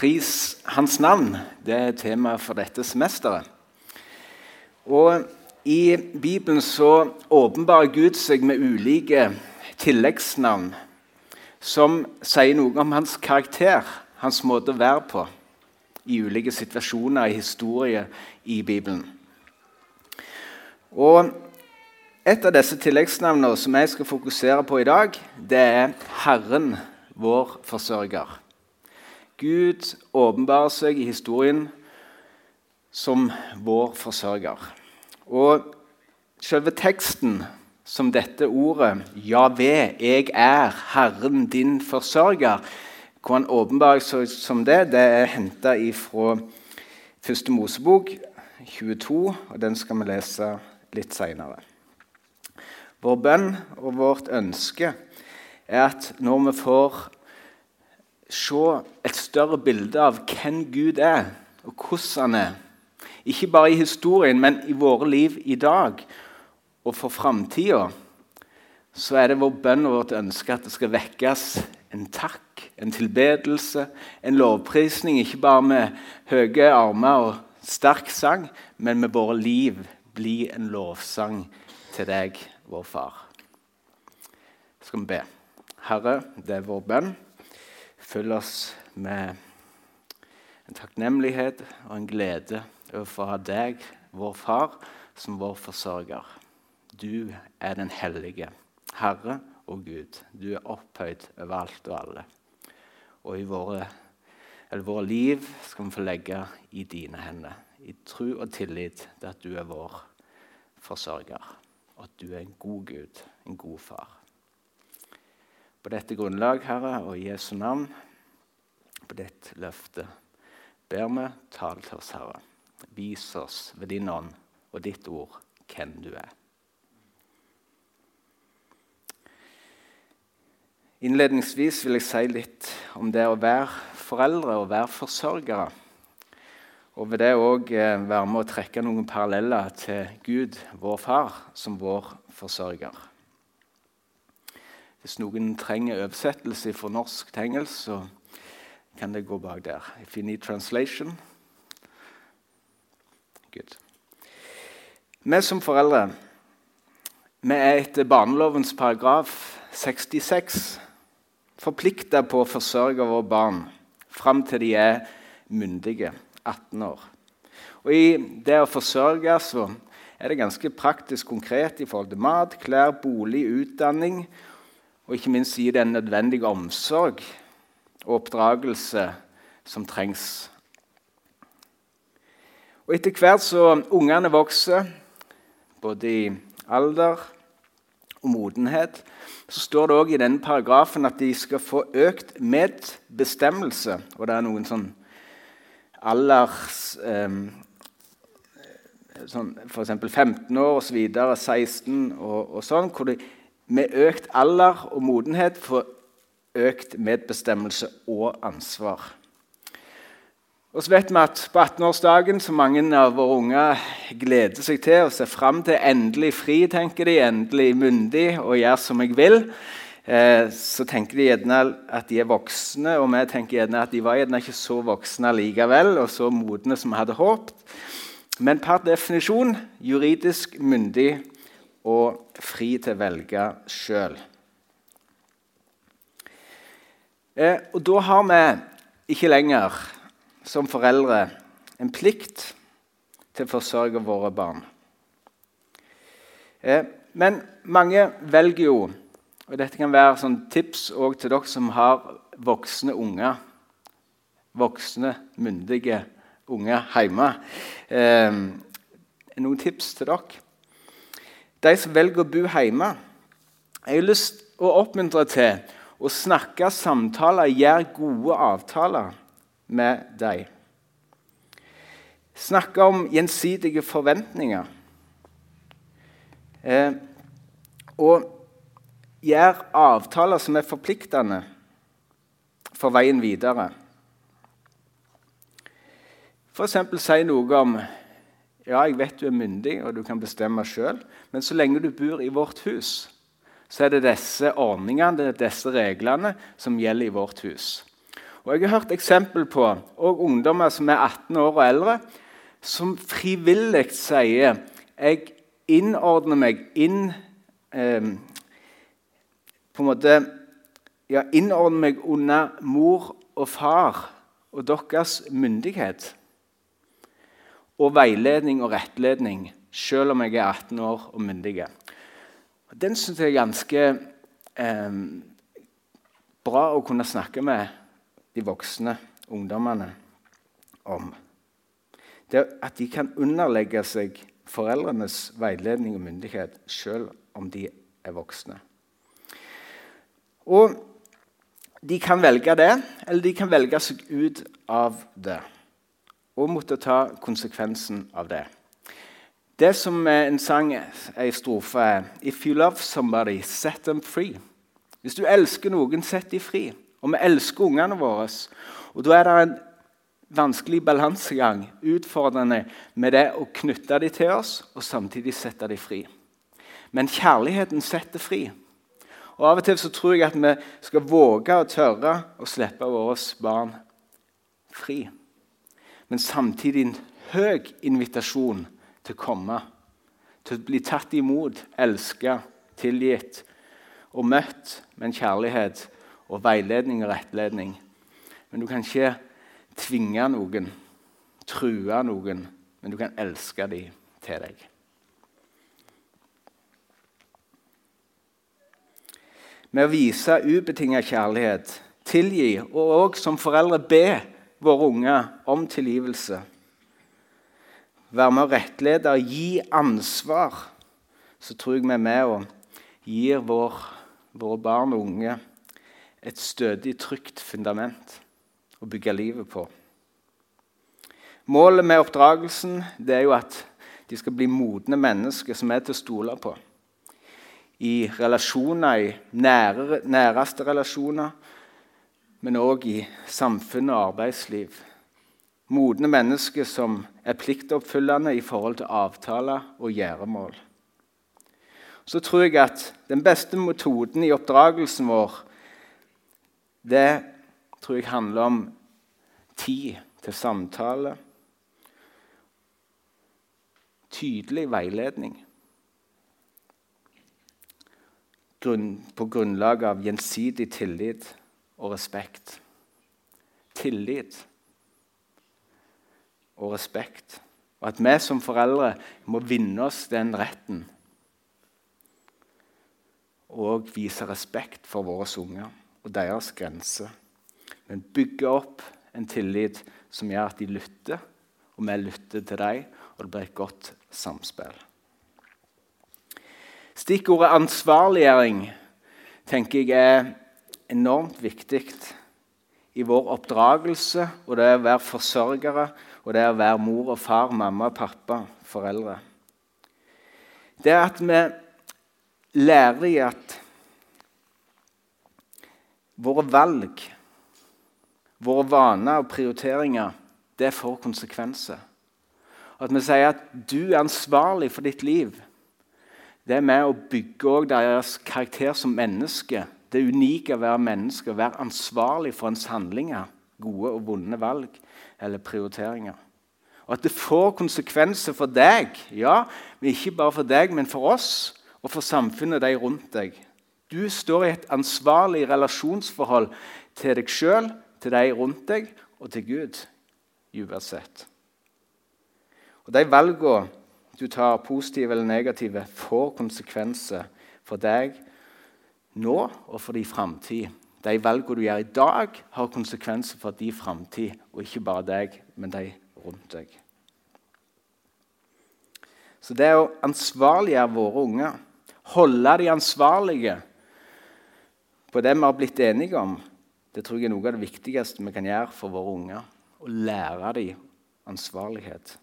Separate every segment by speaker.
Speaker 1: Pris hans navn. Det er temaet for dette semesteret. Og I Bibelen så åpenbarer Gud seg med ulike tilleggsnavn som sier noe om hans karakter, hans måte å være på, i ulike situasjoner i historie i Bibelen. Og Et av disse tilleggsnavnene som jeg skal fokusere på i dag, det er Herren, vår forsørger. Gud åpenbarer seg i historien som vår forsørger. Og selve teksten som dette ordet 'Javé, jeg er Herren din forsørger', hvor han åpenbarer seg som det, det er henta fra Første Mosebok 22, og den skal vi lese litt seinere. Vår bønn og vårt ønske er at når vi får se et større bilde av hvem Gud er, og hvordan han er. Ikke bare i historien, men i våre liv i dag og for framtida. Så er det vår bønn og vårt ønske at det skal vekkes en takk, en tilbedelse, en lovprisning. Ikke bare med høye armer og sterk sang, men med våre liv bli en lovsang til deg, vår Far. Så skal vi be. Herre, det er vår bønn. Følg oss med en takknemlighet og en glede over å ha deg, vår far, som vår forsørger. Du er den hellige, Herre og Gud. Du er opphøyd over alt og alle. Og i våre, våre liv skal vi få legge i dine hender, i tro og tillit til at du er vår forsørger, og at du er en god Gud, en god far. På dette grunnlag, Herre, og i Jesu navn, på ditt løfte, ber vi, tal til oss, Herre. Vis oss ved din ånd og ditt ord hvem du er. Innledningsvis vil jeg si litt om det å være foreldre og være forsørgere. Og ved det òg eh, være med å trekke noen paralleller til Gud, vår far, som vår forsørger. Hvis noen trenger oversettelse fra norsk til engelsk, så kan det gå bak der. If you need translation Good. Vi som foreldre vi er etter barnelovens paragraf 66 forplikta på å forsørge våre barn fram til de er myndige, 18 år. Og I det å forsørge så er det ganske praktisk konkret i forhold til mat, klær, bolig, utdanning og ikke minst gi den nødvendige omsorg og oppdragelse som trengs. Og Etter hvert som ungene vokser, både i alder og modenhet, så står det også i denne paragrafen at de skal få økt medbestemmelse. Og det er noen sånn alders eh, sånn, F.eks. 15 år osv., 16 og, og sånn, hvor de med økt alder og modenhet får økt medbestemmelse og ansvar. Og så vet vi at På 18-årsdagen, som mange av våre unger gleder seg til og ser fram til endelig fri, tenker de, endelig myndig og gjør som jeg vil, eh, så tenker de gjerne at de er voksne, og vi tenker gjerne at de var ikke så voksne likevel, og så modne som vi hadde håpet. Men per definisjon juridisk myndig og fri til å velge sjøl. Eh, og da har vi ikke lenger som foreldre en plikt til å forsørge våre barn. Eh, men mange velger jo og Dette kan være sånn tips til dere som har voksne unger. Voksne, myndige unger hjemme. Eh, noen tips til dere de som velger å bo hjemme. Jeg har lyst å oppmuntre til å snakke samtaler, gjøre gode avtaler med dem. Snakke om gjensidige forventninger. Eh, og gjøre avtaler som er forpliktende for veien videre. F.eks. si noe om ja, jeg vet du er myndig og du kan bestemme sjøl, men så lenge du bor i vårt hus, så er det disse ordningene, det er disse reglene, som gjelder i vårt hus. Og Jeg har hørt eksempel på og ungdommer som er 18 år og eldre, som frivillig sier jeg innordner meg inn eh, På en måte ja, innordner meg under mor og far og deres myndighet. Og veiledning og rettledning, selv om jeg er 18 år og myndig. Den syns jeg er ganske eh, bra å kunne snakke med de voksne ungdommene om. Det at de kan underlegge seg foreldrenes veiledning og myndighet selv om de er voksne. Og de kan velge det, eller de kan velge seg ut av det. Og måtte ta konsekvensen av det. Det som en sang, en strofe, er If you love somebody, set them free. Hvis du elsker noen, sett dem fri. Og vi elsker ungene våre. Og da er det en vanskelig balansegang, utfordrende, med det å knytte dem til oss og samtidig sette dem fri. Men kjærligheten setter fri. Og Av og til så tror jeg at vi skal våge og tørre å slippe våre barn fri. Men samtidig en høy invitasjon til å komme. Til å bli tatt imot, elsket, tilgitt og møtt med en kjærlighet og veiledning og rettledning. Men du kan ikke tvinge noen, true noen, men du kan elske dem til deg. Med å vise ubetinget kjærlighet, tilgi og òg som foreldre be våre unger om tilgivelse. Være med å rettlede gi ansvar, så tror jeg vi er med og gir vår, våre barn og unge et stødig, trygt fundament å bygge livet på. Målet med oppdragelsen er jo at de skal bli modne mennesker som er til å stole på. I relasjoner, i nære, næreste relasjoner, men òg i samfunn og arbeidsliv. Modne mennesker som er pliktoppfyllende i forhold til avtaler og gjøremål. Så tror jeg at den beste metoden i oppdragelsen vår det tror jeg handler om tid til samtale. Tydelig veiledning. På grunnlag av gjensidig tillit og respekt. Tillit og respekt. Og at vi som foreldre må vinne oss den retten. Og vise respekt for våre unger og deres grenser. Men bygge opp en tillit som gjør at de lytter, og vi lytter til dem, og det blir et godt samspill. Stikkordet ansvarliggjøring tenker jeg er enormt viktig i vår oppdragelse, og det å være forsørgere, og det er å være mor og far, mamma og pappa, foreldre. Det er at vi lærer i at Våre valg, våre vaner og prioriteringer, det får konsekvenser. At vi sier at du er ansvarlig for ditt liv, det er med å bygge deres karakter som menneske. Det unike å være menneske, å være ansvarlig for ens handlinger, gode og vonde valg eller prioriteringer. Og at det får konsekvenser for deg, ja, men ikke bare for deg, men for oss og for samfunnet de rundt deg. Du står i et ansvarlig relasjonsforhold til deg sjøl, til de rundt deg og til Gud uansett. Og De valgene du tar, positive eller negative, får konsekvenser for deg nå og for din framtid. De valgene du gjør i dag, har konsekvenser for din framtid, og ikke bare deg, men de rundt deg. Så det å ansvarliggjøre våre unger, holde de ansvarlige på det vi har blitt enige om, det tror jeg er noe av det viktigste vi kan gjøre for våre unger. Å lære dem ansvarlighet.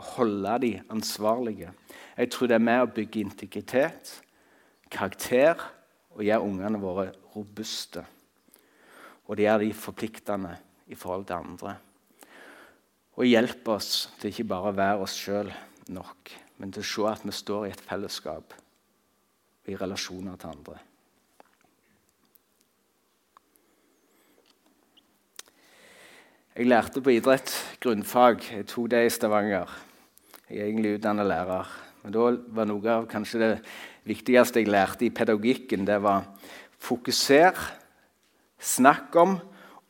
Speaker 1: Å holde dem ansvarlige. Jeg tror det er med å bygge integritet, karakter og gjøre ungene våre robuste. Og det er de forpliktende i forhold til andre. Og hjelpe oss til ikke bare å være oss sjøl nok, men til å se at vi står i et fellesskap og i relasjoner til andre. Jeg lærte på idrett grunnfag. Jeg tok det i Stavanger. Jeg er egentlig utdannet lærer. Men da var noe av kanskje det viktigste jeg lærte i pedagogikken, det var fokuser, snakk om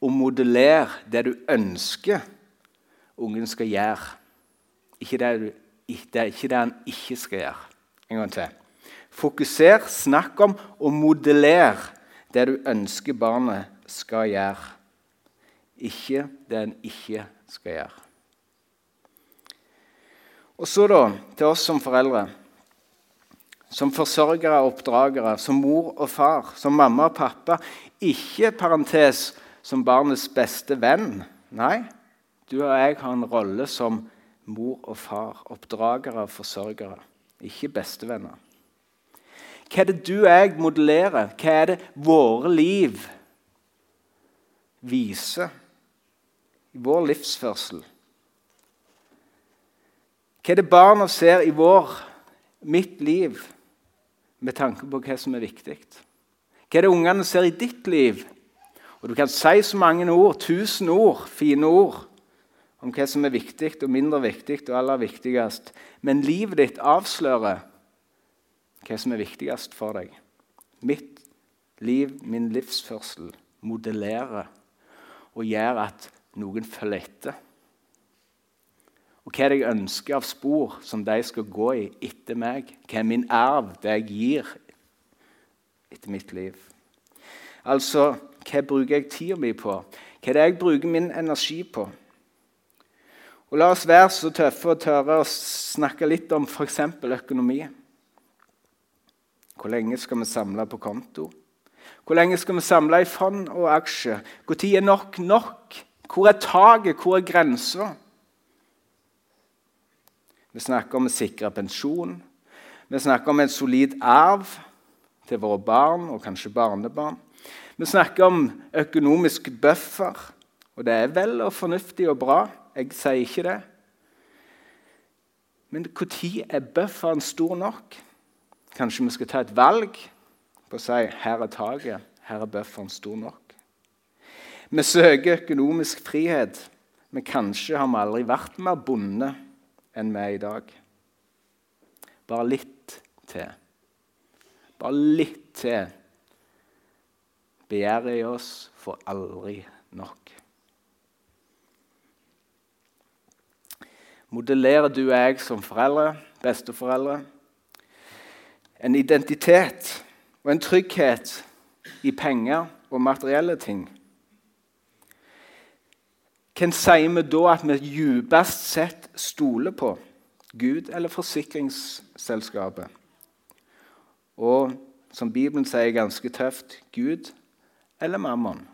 Speaker 1: og modeller det du ønsker ungen skal gjøre. Ikke det, du, det ikke det han ikke skal gjøre. En gang til. Fokuser, snakk om og modeller det du ønsker barnet skal gjøre ikke det en ikke skal gjøre. Og så da, til oss som foreldre. Som forsørgere og oppdragere, som mor og far, som mamma og pappa. Ikke parentes som barnets beste venn. Nei, du og jeg har en rolle som mor og far, oppdragere og forsørgere. Ikke bestevenner. Hva er det du og jeg modellerer? Hva er det våre liv viser? i vår livsførsel? Hva er det barna ser i vår, mitt liv, med tanke på hva som er viktig? Hva er det ungene ser i ditt liv? Og Du kan si så mange ord, tusen ord, fine ord, om hva som er viktig og mindre viktig og aller viktigst. Men livet ditt avslører hva som er viktigst for deg. Mitt liv, min livsførsel, modellerer og gjør at noen følger etter. Og hva er det jeg ønsker av spor som de skal gå i etter meg? Hva er min arv, det jeg gir etter mitt liv? Altså, hva bruker jeg tida mi på? Hva er det jeg bruker min energi på? Og La oss være så tøffe og tørre å snakke litt om f.eks. økonomi. Hvor lenge skal vi samle på konto? Hvor lenge skal vi samle i fond og aksjer? Når er nok nok? Hvor er taket? Hvor er grensa? Vi snakker om å sikre pensjon. Vi snakker om en solid arv til våre barn og kanskje barnebarn. Vi snakker om økonomisk buffer, og det er vel og fornuftig og bra. Jeg sier ikke det. Men når er bufferen stor nok? Kanskje vi skal ta et valg på å si her er taket, her er bufferen stor nok? Vi søker økonomisk frihet, men kanskje har vi aldri vært mer bonde enn vi er i dag. Bare litt til. Bare litt til. Begjæret i oss får aldri nok. Modellerer du og jeg som foreldre, besteforeldre, en identitet og en trygghet i penger og materielle ting? Hvem sier vi da at vi djupest sett stoler på? Gud eller forsikringsselskapet? Og som Bibelen sier ganske tøft Gud eller mammon?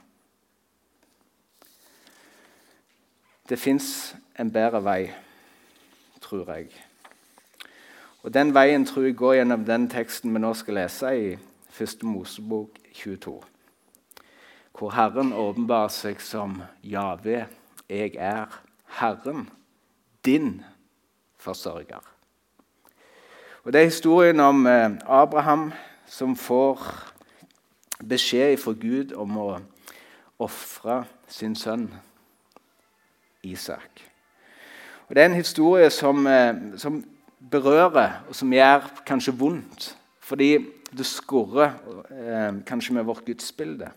Speaker 1: Det fins en bedre vei, tror jeg. Og Den veien tror jeg går gjennom den teksten vi nå skal lese i 1. Mosebok 22, hvor Herren åpenbarer seg som Jave 'Jeg er Herren, din forsørger'. Og Det er historien om eh, Abraham som får beskjed fra Gud om å ofre sin sønn Isak. Og Det er en historie som, eh, som berører, og som gjør kanskje vondt. Fordi det skurrer eh, kanskje med vårt gudsbilde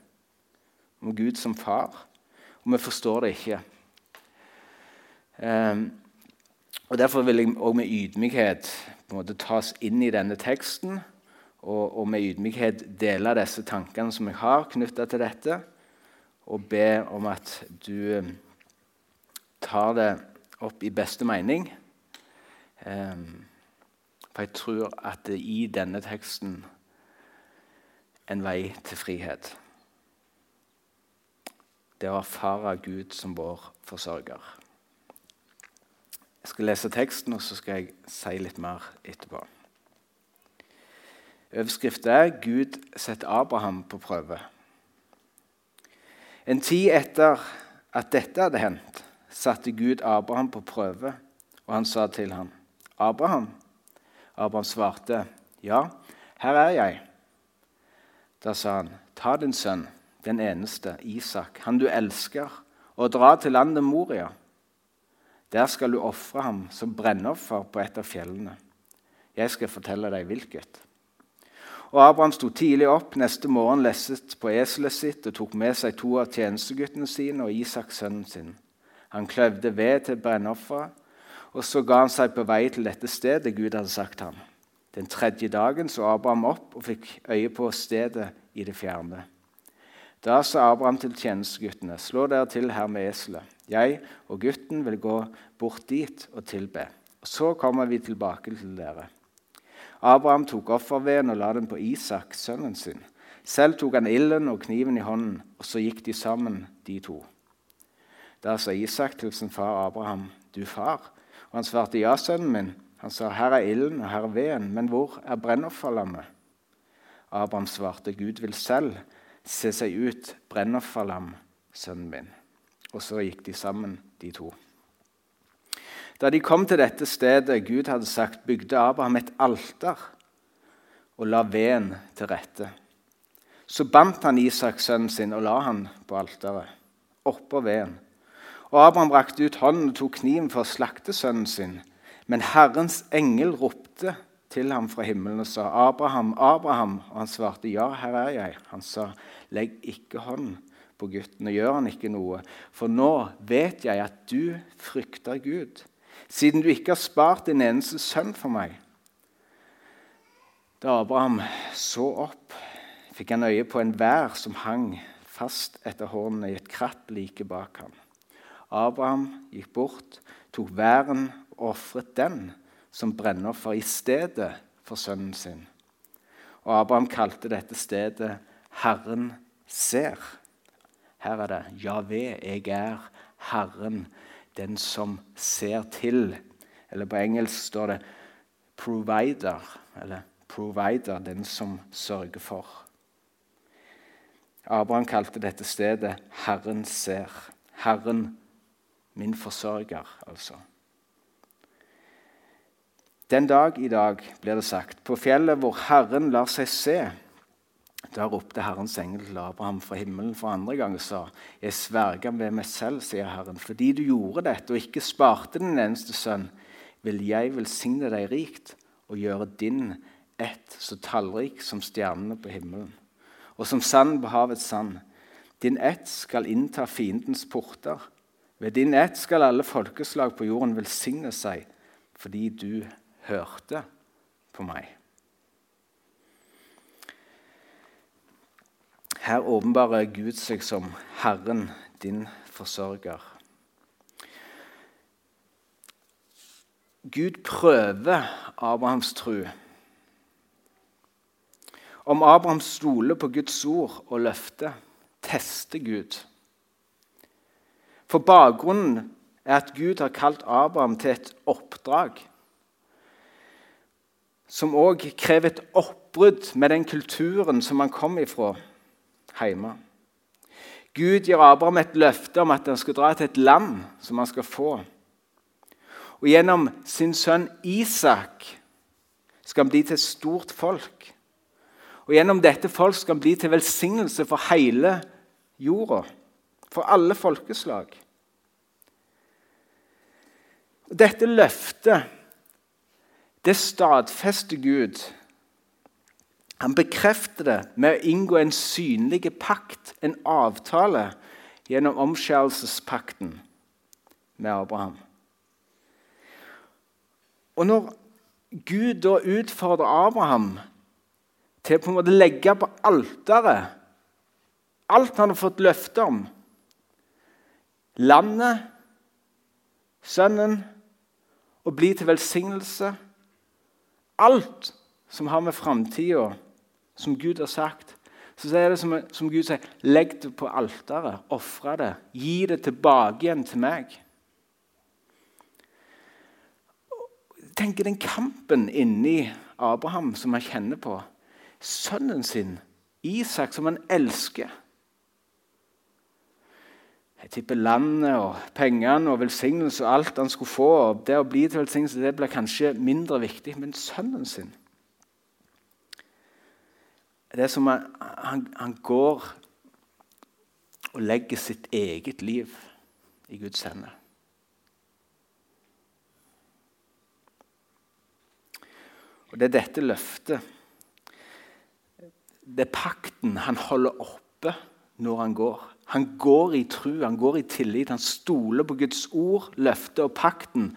Speaker 1: om Gud som far. Og vi forstår det ikke. Um, og Derfor vil jeg òg med ydmykhet måte tas inn i denne teksten og, og med ydmykhet dele disse tankene som jeg har knytta til dette, og be om at du um, tar det opp i beste mening. Um, for jeg tror at det i denne teksten en vei til frihet. Det å erfare Gud som vår forsørger. Jeg skal lese teksten, og så skal jeg si litt mer etterpå. Overskriften er 'Gud setter Abraham på prøve'. En tid etter at dette hadde hendt, satte Gud Abraham på prøve, og han sa til ham, 'Abraham.' Abraham svarte, 'Ja, her er jeg.' Da sa han, 'Ta din sønn, den eneste, Isak, han du elsker, og dra til landet Moria. Der skal du ofre ham som brennoffer på et av fjellene. Jeg skal fortelle deg hvilket. Og Abraham sto tidlig opp neste morgen, lesset på eselet sitt og tok med seg to av tjenesteguttene sine og Isak sønnen sin. Han kløvde ved til brennofferet, og så ga han seg på vei til dette stedet Gud hadde sagt ham. Den tredje dagen så Abraham opp og fikk øye på stedet i det fjerne. Da sa Abraham til tjenesteguttene.: Slå dere til her med eselet. Jeg og gutten vil gå bort dit og tilbe. Og så kommer vi tilbake til dere. Abraham tok offerveden og la den på Isak, sønnen sin. Selv tok han ilden og kniven i hånden, og så gikk de sammen, de to. Da sa Isak til sin far Abraham, 'Du far.' Og han svarte, 'Ja, sønnen min.' Han sa, 'Her er ilden, og her er veden, men hvor er brennofferlammet?' Abraham svarte, 'Gud vil selv se seg ut brennofferlam, sønnen min.' Og så gikk de sammen, de to. Da de kom til dette stedet Gud hadde sagt, bygde Abraham et alter og la veden til rette. Så bandt han Isak, sønnen sin, og la han på alteret, oppå veden. Og Abraham rakte ut hånden og tok kniven for å slakte sønnen sin. Men Herrens engel ropte til ham fra himmelen og sa, 'Abraham, Abraham.' Og han svarte, 'Ja, her er jeg.' Han sa, 'Legg ikke hånd på gutten, og gjør han ikke noe.' 'For nå vet jeg at du frykter Gud.' siden du ikke har spart din eneste sønn for meg. Da Abraham så opp, fikk han øye på en vær som hang fast etter hornene i et kratt like bak ham. Abraham gikk bort, tok væren og ofret den som brennoffer i stedet for sønnen sin. Og Abraham kalte dette stedet 'Herren ser'. Her er det 'Javé, jeg er Herren' den som ser til. Eller på engelsk står det 'provider', eller 'provider', den som sørger for. Abraham kalte dette stedet 'Herren ser'. Herren, min forsørger, altså. Den dag i dag, blir det sagt, på fjellet hvor Herren lar seg se, da ropte Herrens engel til Abraham fra himmelen for andre gang og sa.: Jeg sverger ved meg selv, sier Herren, fordi du gjorde dette og ikke sparte din eneste sønn, vil jeg velsigne deg rikt og gjøre din ett så tallrik som stjernene på himmelen, og som sand på havets sand. Din ett skal innta fiendens porter. Ved din ett skal alle folkeslag på jorden velsigne seg, fordi du hørte på meg. Her åpenbarer Gud seg som Herren, din forsørger. Gud prøver Abrahams tro. Om Abraham stoler på Guds ord og løfte, tester Gud. For bakgrunnen er at Gud har kalt Abraham til et oppdrag som òg krever et oppbrudd med den kulturen som han kom ifra hjemme. Gud gir Abraham et løfte om at han skal dra til et land som han skal få. Og Gjennom sin sønn Isak skal han bli til et stort folk. Og Gjennom dette folk skal han bli til velsignelse for hele jorda, for alle folkeslag. Dette løftet det stadfester Gud han bekrefter det med å inngå en synlig pakt, en avtale, gjennom omskjærelsespakten med Abraham. Og når Gud da utfordrer Abraham til på en måte legge på alteret alt han har fått løfte om landet, sønnen, å bli til velsignelse Alt som har med framtida som Gud har sagt, så er det som, som Gud sier Legg det på alteret. Ofre det. Gi det tilbake igjen til meg. Tenk den kampen inni Abraham som han kjenner på. Sønnen sin, Isak, som han elsker. Jeg tipper landet og pengene og velsignelse og alt han skulle få. og Det å bli til velsignelse det blir kanskje mindre viktig, men sønnen sin det er som han, han, han går og legger sitt eget liv i Guds hender. Og Det er dette løftet, det er pakten han holder oppe når han går. Han går i tru, han går i tillit, han stoler på Guds ord, løftet og pakten.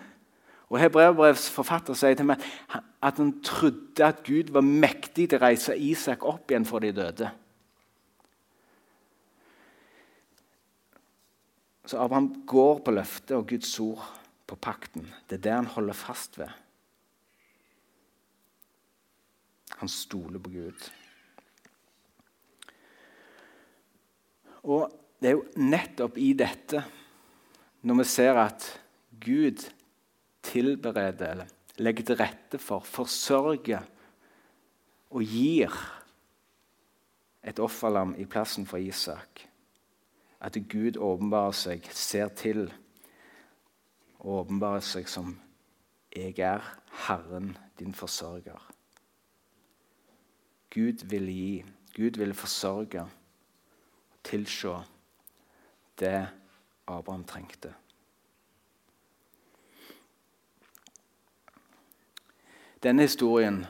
Speaker 1: Og Hebreerbrevs forfatter sier til meg at han trodde at Gud var mektig til å reise Isak opp igjen for de døde. Så Abraham går på løftet og Guds ord, på pakten. Det er det han holder fast ved. Han stoler på Gud. Og det er jo nettopp i dette, når vi ser at Gud tilbereder eller legger til rette for, forsørger og gir et offerlam i plassen for Isak, at Gud åpenbarer seg, ser til og åpenbarer seg som 'Jeg er Herren, din forsørger'. Gud vil gi, Gud vil forsørge og tilse det Abraham trengte. Denne historien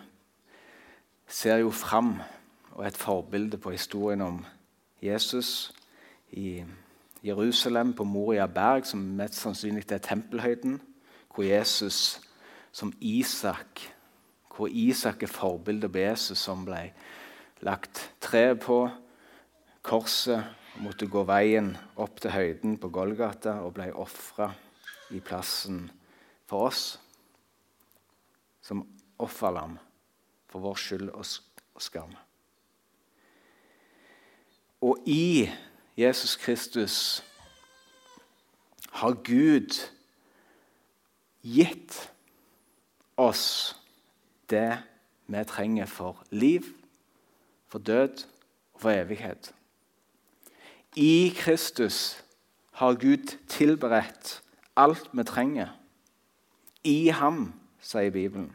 Speaker 1: ser jo fram og er et forbilde på historien om Jesus i Jerusalem, på Moria berg, som mest sannsynlig er tempelhøyden, hvor Jesus som Isak hvor Isak er forbildet på Jesus, som ble lagt tre på korset måtte gå veien opp til høyden på Golgata og ble ofra i plassen for oss som offerlam for vår skyld og skam. Og i Jesus Kristus har Gud gitt oss det vi trenger for liv, for død og for evighet. I Kristus har Gud tilberedt alt vi trenger. I ham, sier Bibelen.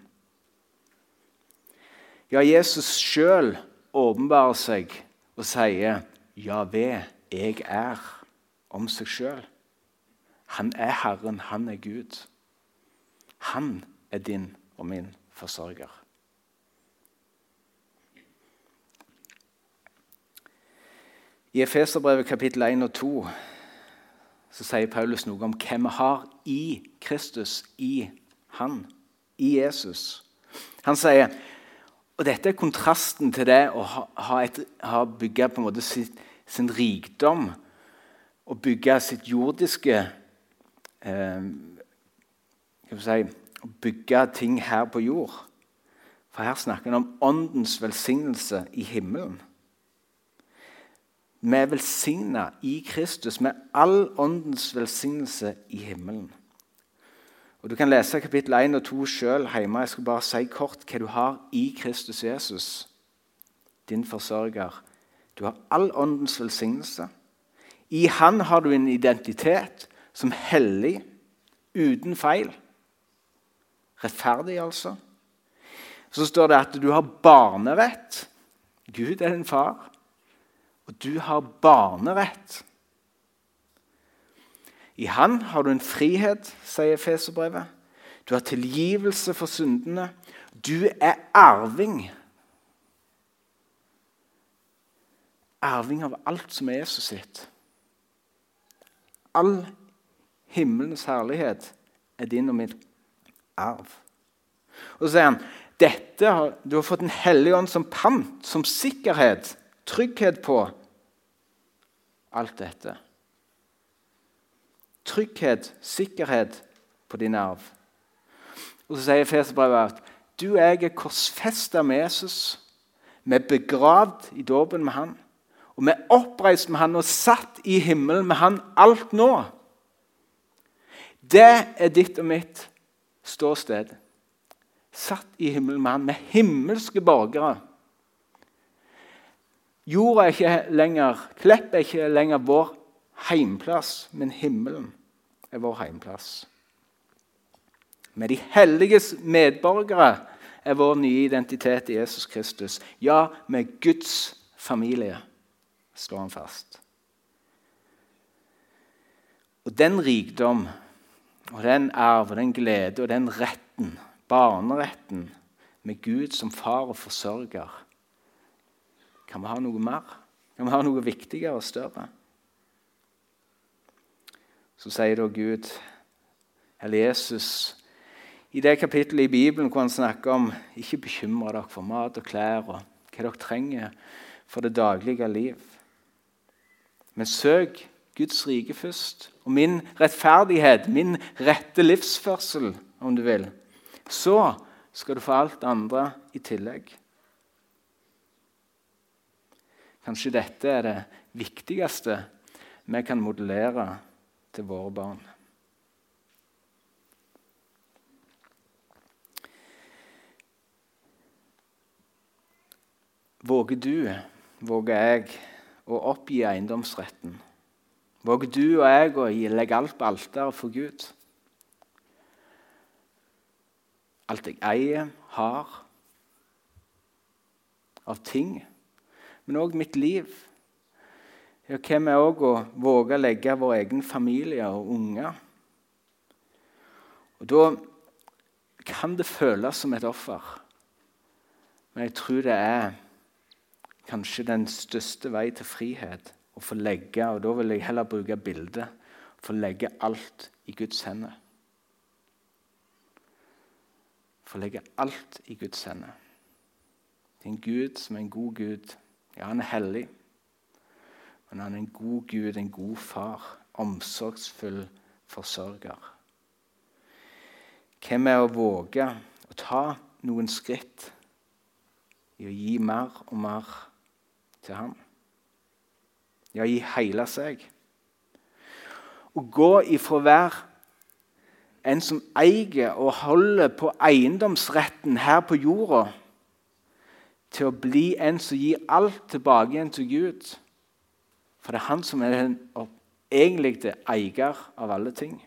Speaker 1: Ja, Jesus sjøl åpenbarer seg og sier 'Ja, ved jeg er' om seg sjøl. Han er Herren, han er Gud. Han er din og min forsørger. I Efeserbrevet kapittel 1 og 2 så sier Paulus noe om hvem vi har i Kristus, i Han, i Jesus. Han sier Og dette er kontrasten til det å ha, ha, bygge på en måte sin, sin rikdom og bygge sitt jordiske eh, si, bygge ting her på jord. For her snakker han om åndens velsignelse i himmelen. Vi er velsigna i Kristus med all åndens velsignelse i himmelen. Og Du kan lese kapittel 1 og 2 sjøl hjemme. Jeg skal bare si kort hva du har i Kristus Jesus, din forsørger. Du har all åndens velsignelse. I Han har du en identitet som hellig, uten feil. Rettferdig, altså. Så står det at du har barnerett. Gud er din far. Og du har barnerett. I Han har du en frihet, sier Feserbrevet. Du har tilgivelse for syndene. Du er arving. Arving av alt som er Jesus sitt. All himmelens herlighet er din og min arv. Og så sier han dette du har fått en hellig ånd som pant, som sikkerhet, trygghet på alt dette. Trygghet, sikkerhet på din arv. Og Så sier Feserbrevet at du og jeg er korsfesta med Jesus. Vi er begravd i dåpen med han. Og vi er oppreist med han og satt i himmelen med han alt nå. Det er ditt og mitt ståsted. Satt i himmelen med han, med himmelske borgere. Jorda er ikke lenger, Klepp er ikke lenger vår heimplass, men himmelen er vår heimplass. Med de helliges medborgere er vår nye identitet i Jesus Kristus. Ja, med Guds familie, slår han fast. Og Den rikdom og den arv og den glede og den retten, barneretten, med Gud som far og forsørger, kan vi ha noe mer? Kan vi ha noe viktigere og større? Så sier da Gud, eller Jesus, i det kapittelet i Bibelen hvor han snakker om ikke bekymre dere for mat og klær og hva dere trenger for det daglige liv. Men søk Guds rike først, og min rettferdighet, min rette livsførsel, om du vil. Så skal du få alt andre i tillegg. Kanskje dette er det viktigste vi kan modellere til våre barn. Våger du, våger jeg, å oppgi eiendomsretten? Våger du og jeg å legge alt på alteret for Gud? Alt jeg eier, har, av ting, men òg mitt liv. Ja, hva med òg å våge å legge vår egen familie og unger? Og Da kan det føles som et offer, men jeg tror det er kanskje den største vei til frihet. Å få legge, og Da vil jeg heller bruke bildet. Få legge alt i Guds hender. Få legge alt i Guds hender. Det er en Gud som er en god Gud. Ja, han er hellig, men han er en god Gud, en god far. Omsorgsfull forsørger. Hvem er å våge å ta noen skritt i å gi mer og mer til ham. Ja, gi hele seg. Å gå ifra å være en som eier og holder på eiendomsretten her på jorda, til å bli en som gir alt tilbake igjen til Gud. For det er han som er den egentlige eier av alle ting.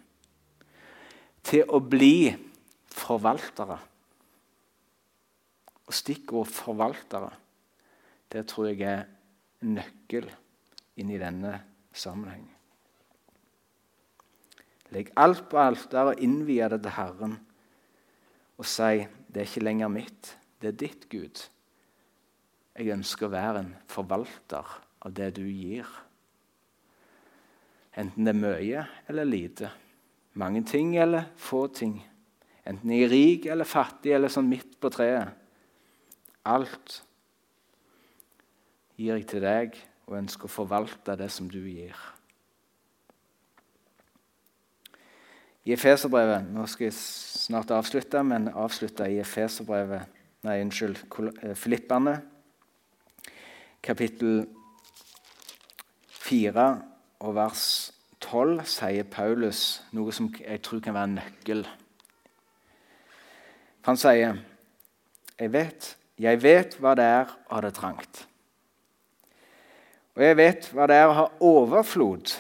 Speaker 1: Til å bli forvaltere. Og stikkord 'forvaltere' det tror jeg er nøkkel inn i denne sammenhengen. Legg alt på alteret og innvie det til Herren. Og si det er ikke lenger mitt, det er ditt, Gud. Jeg ønsker å være en forvalter av det du gir. Enten det er mye eller lite. Mange ting eller få ting. Enten jeg er rik eller fattig eller sånn midt på treet. Alt gir jeg til deg og ønsker å forvalte det som du gir. I Efeserbrevet Nå skal jeg snart avslutte, men avslutte i Efeserbrevet Nei, unnskyld, eh, Filippane, kapittel 4 og vers 12 sier Paulus noe som jeg tror kan være en nøkkel. Han sier, 'Jeg vet, jeg vet hva det er å ha det trangt.' Og jeg vet hva det er å ha overflod.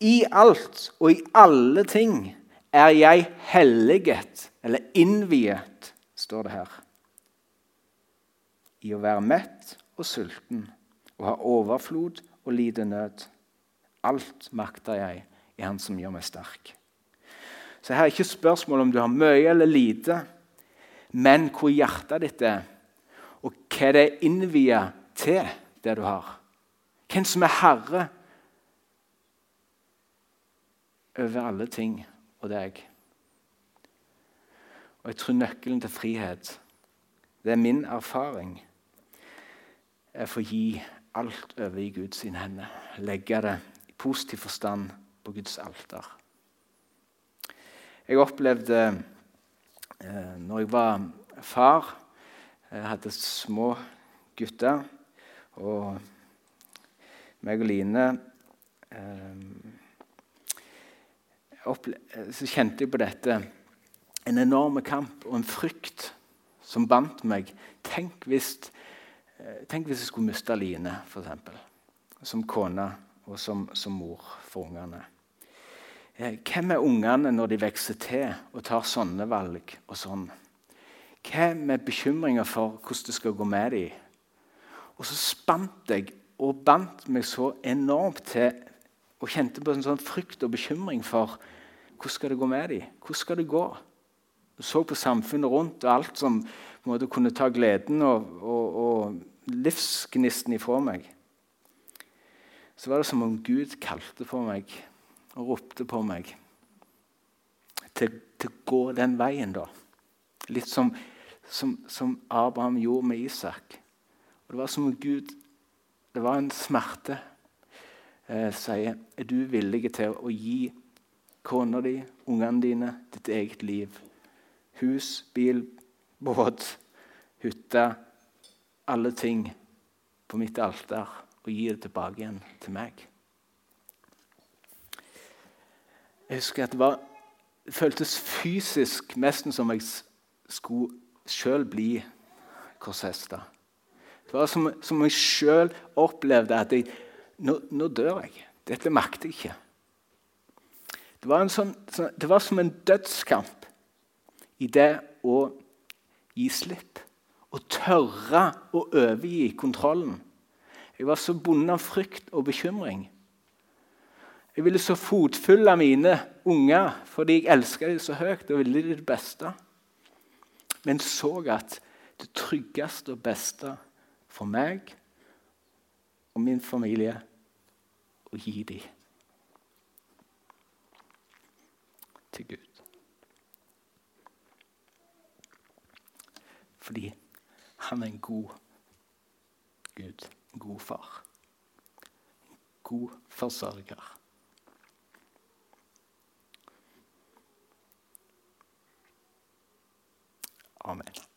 Speaker 1: I alt og i alle ting er jeg helliget, eller innviet, står det her. I å være mett og sulten, og har overflod og lite nød. Alt makter jeg i Han som gjør meg sterk. Så her er ikke spørsmål om du har mye eller lite, men hvor hjertet ditt er, og hva det er innviet til, det du har. Hvem som er herre over alle ting og deg. Og Jeg tror nøkkelen til frihet, det er min erfaring, er få gi alt over i Guds hender. Legge det i positiv forstand på Guds alter. Jeg opplevde eh, når jeg var far Jeg hadde små gutter. og meg og Line eh, Så kjente jeg på dette. En enorm kamp og en frykt som bandt meg. Tenk hvis, tenk hvis jeg skulle miste Line, f.eks. Som kone og som, som mor for ungene. Eh, hvem er ungene når de vokser til og tar sånne valg og sånn? Hva med bekymringer for hvordan det skal gå med dem? Og så spant jeg og bandt meg så enormt til og kjente på en sånn frykt og bekymring for hvordan skal det gå med dem. Hvordan skal det gå? Jeg så på samfunnet rundt og alt som måte, kunne ta gleden og, og, og livsgnisten ifra meg. Så var det som om Gud kalte på meg og ropte på meg til, til å gå den veien, da. Litt som, som, som Abraham gjorde med Isak. Og Det var som om Gud Det var en smerte. Eh, sier Er du villig til å gi kona di, ungene dine, ditt eget liv? Hus, bil, båt, hytte. Alle ting på mitt alter. Og gi det tilbake igjen til meg. Jeg husker at det var det føltes fysisk nesten som jeg skulle sjøl bli korsfesta. Det var som, som jeg sjøl opplevde at jeg, nå, nå, dør jeg. Dette makter jeg ikke. Det var, sånn, det var som en dødskamp i det å gi slipp. Å tørre å overgi kontrollen. Jeg var så bundet av frykt og bekymring. Jeg ville så fotfulle mine unger fordi jeg elska dem så høyt og ville dem det beste. Men så at det tryggeste og beste for meg og min familie å gi dem til Gud. Fordi han er en god Gud, en god far. En god forsørger. Amen.